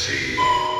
sei.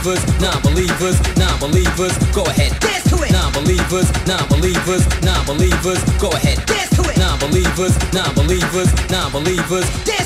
non-believers, non-believers, non-believers, go ahead. Dance to it. Non-believers, non-believers, non-believers, go ahead. Dance to it. Non-believers, non-believers, non-believers, dance.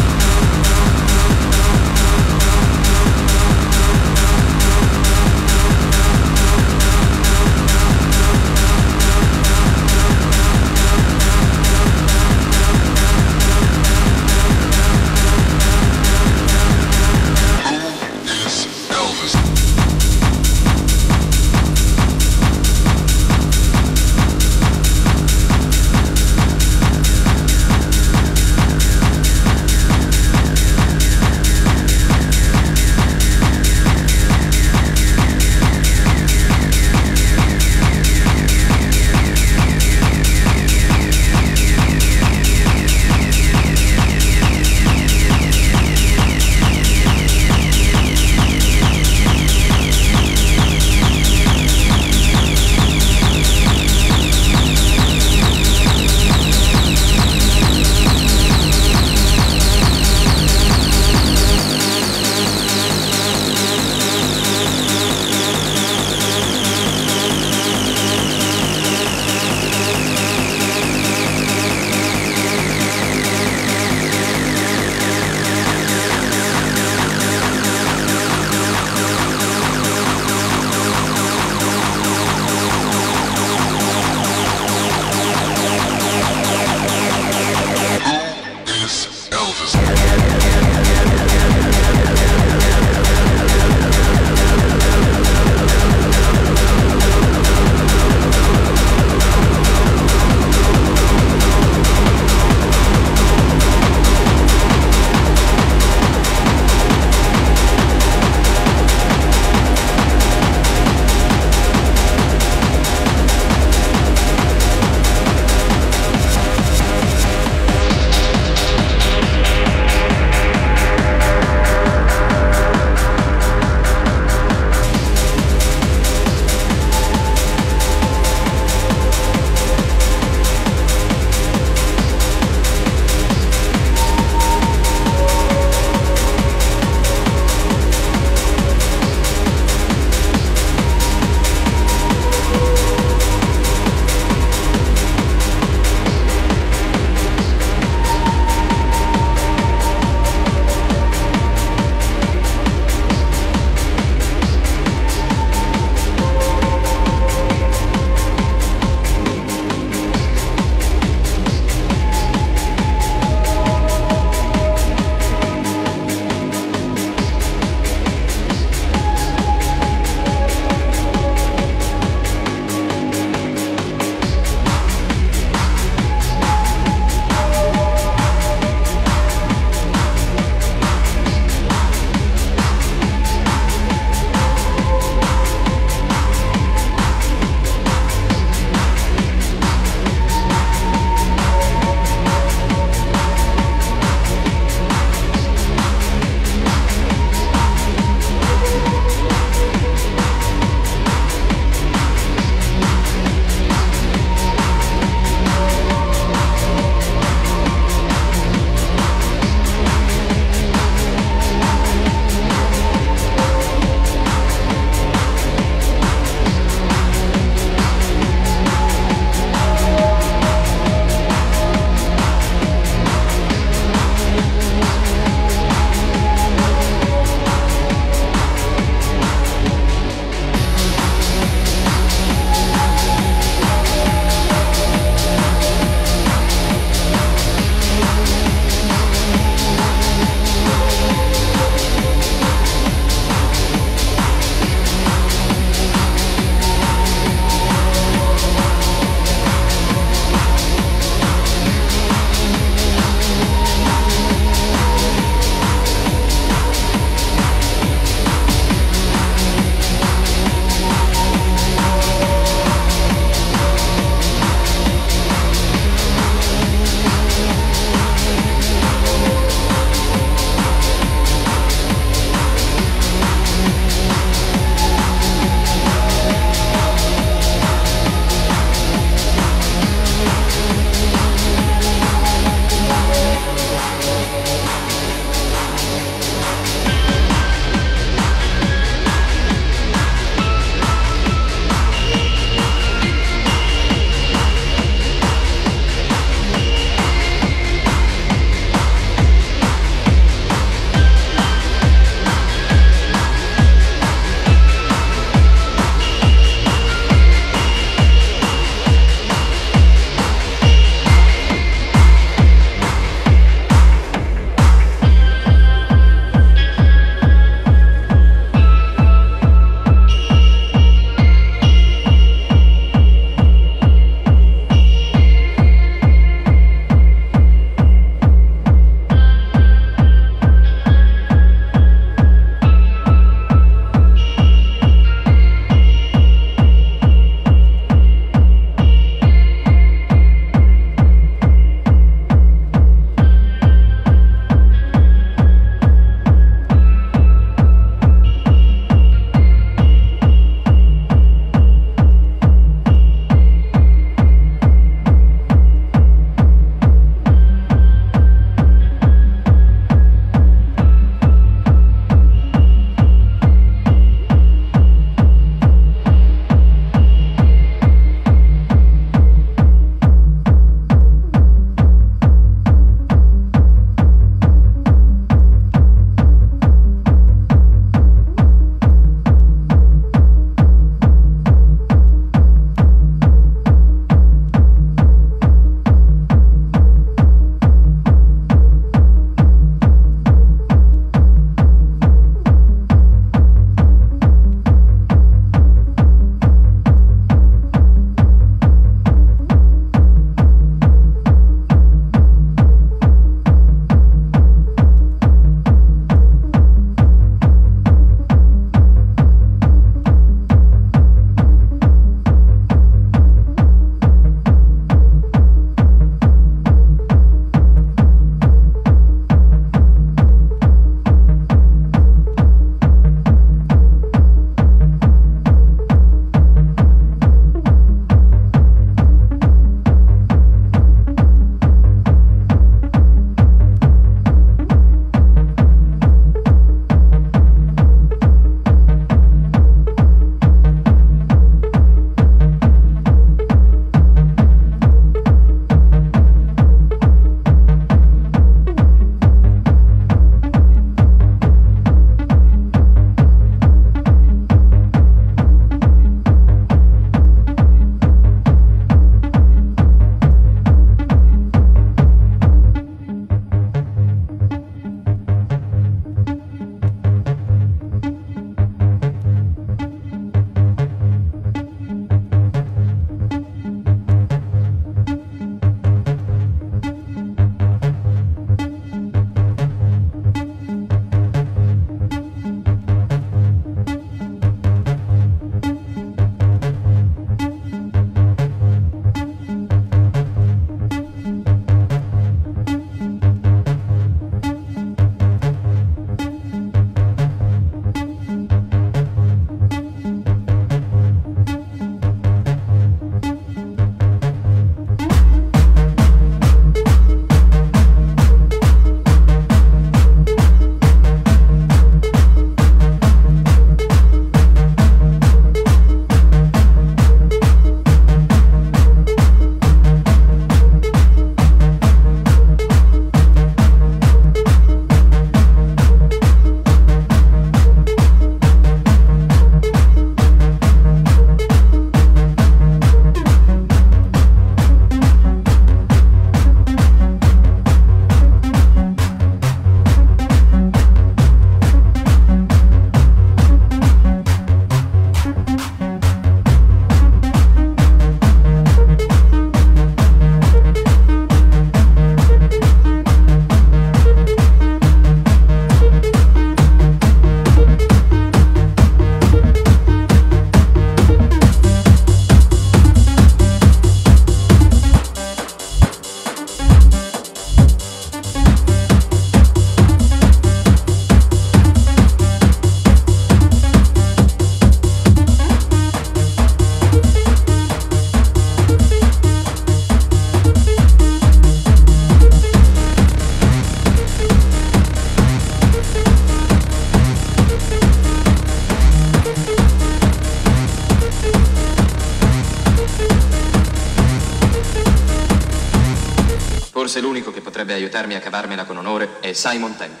Aiutarmi a cavarmela con onore è Simon Templar.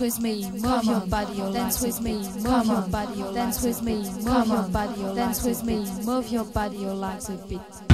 with me, move your body, dance with me, move your body, dance with me, move your body, dance with me, move your body, your legs a bit.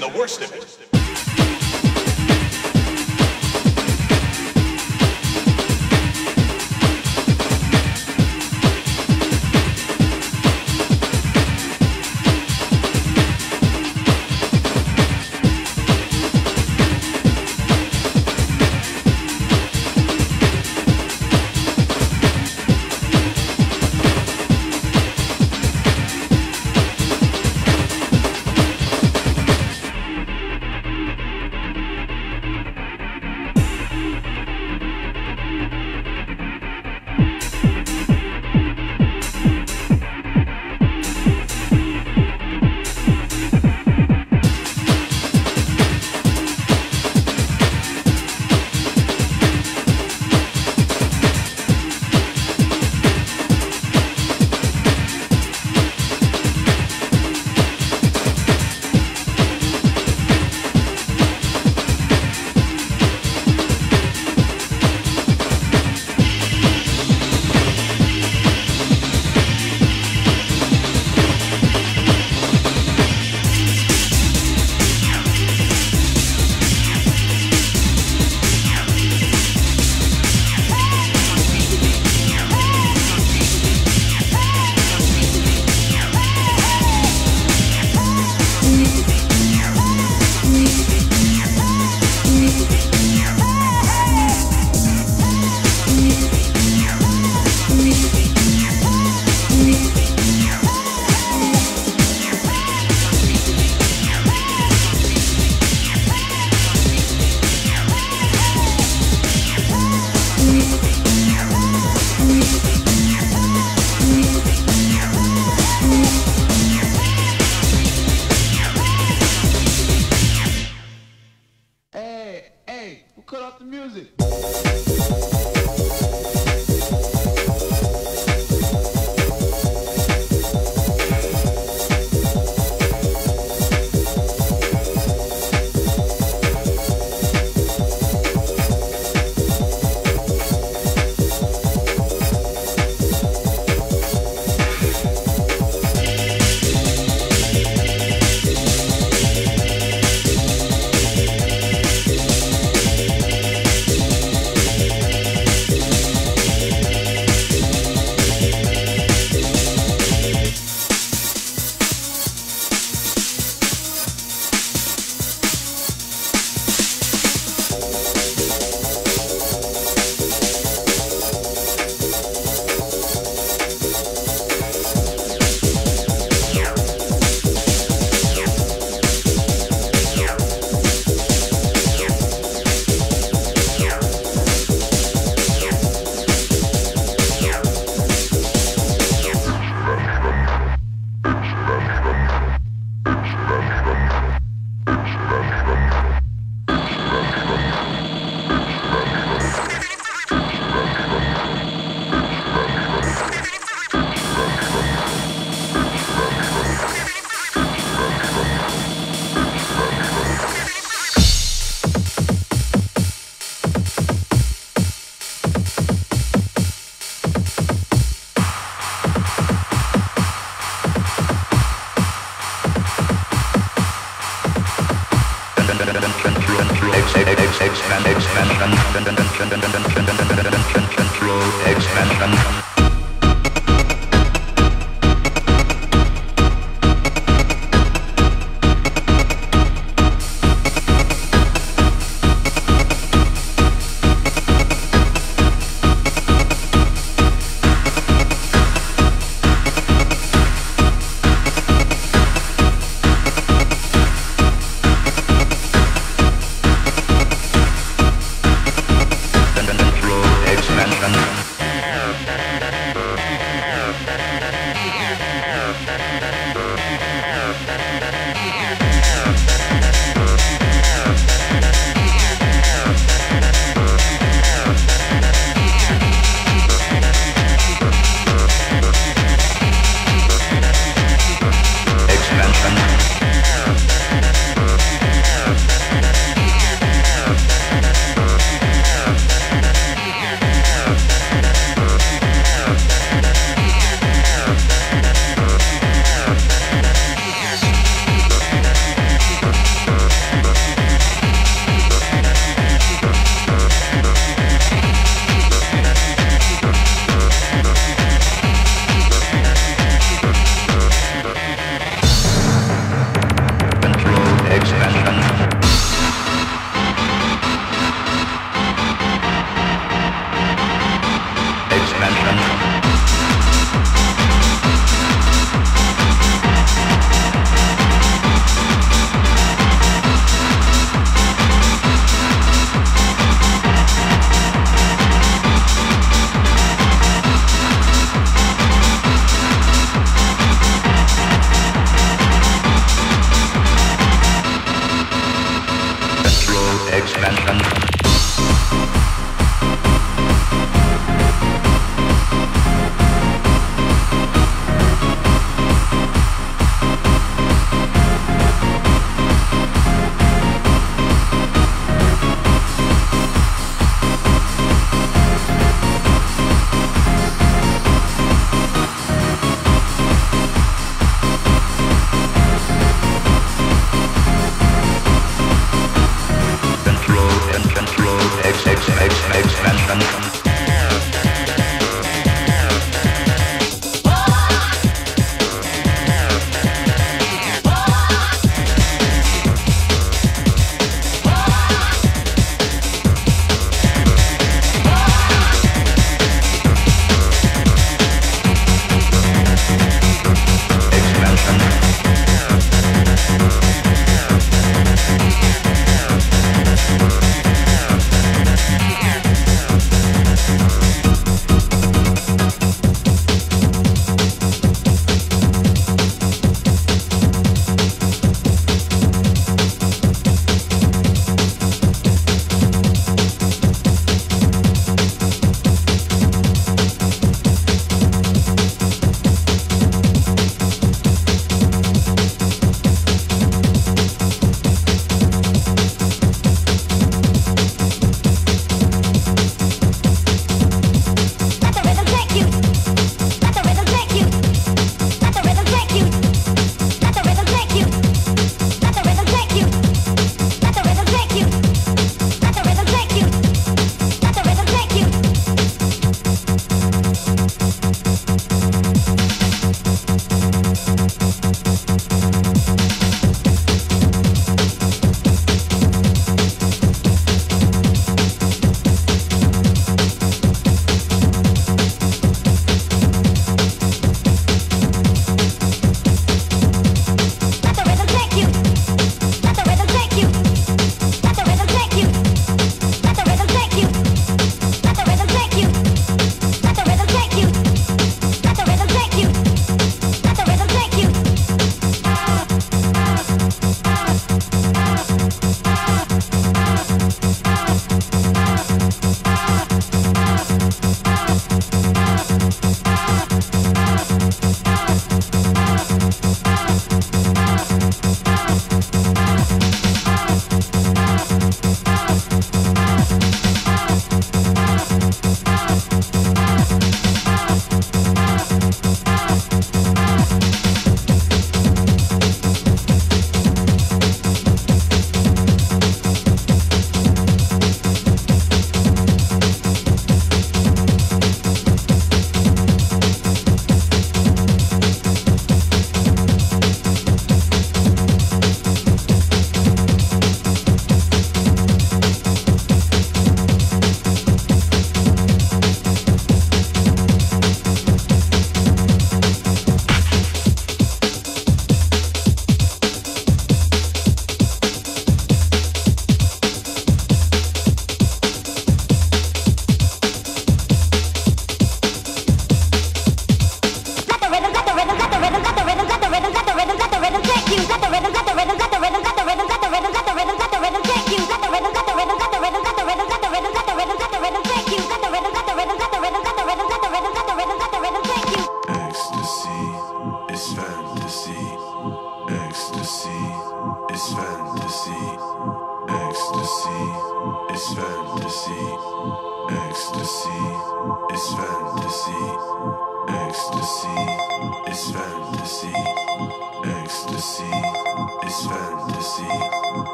The worst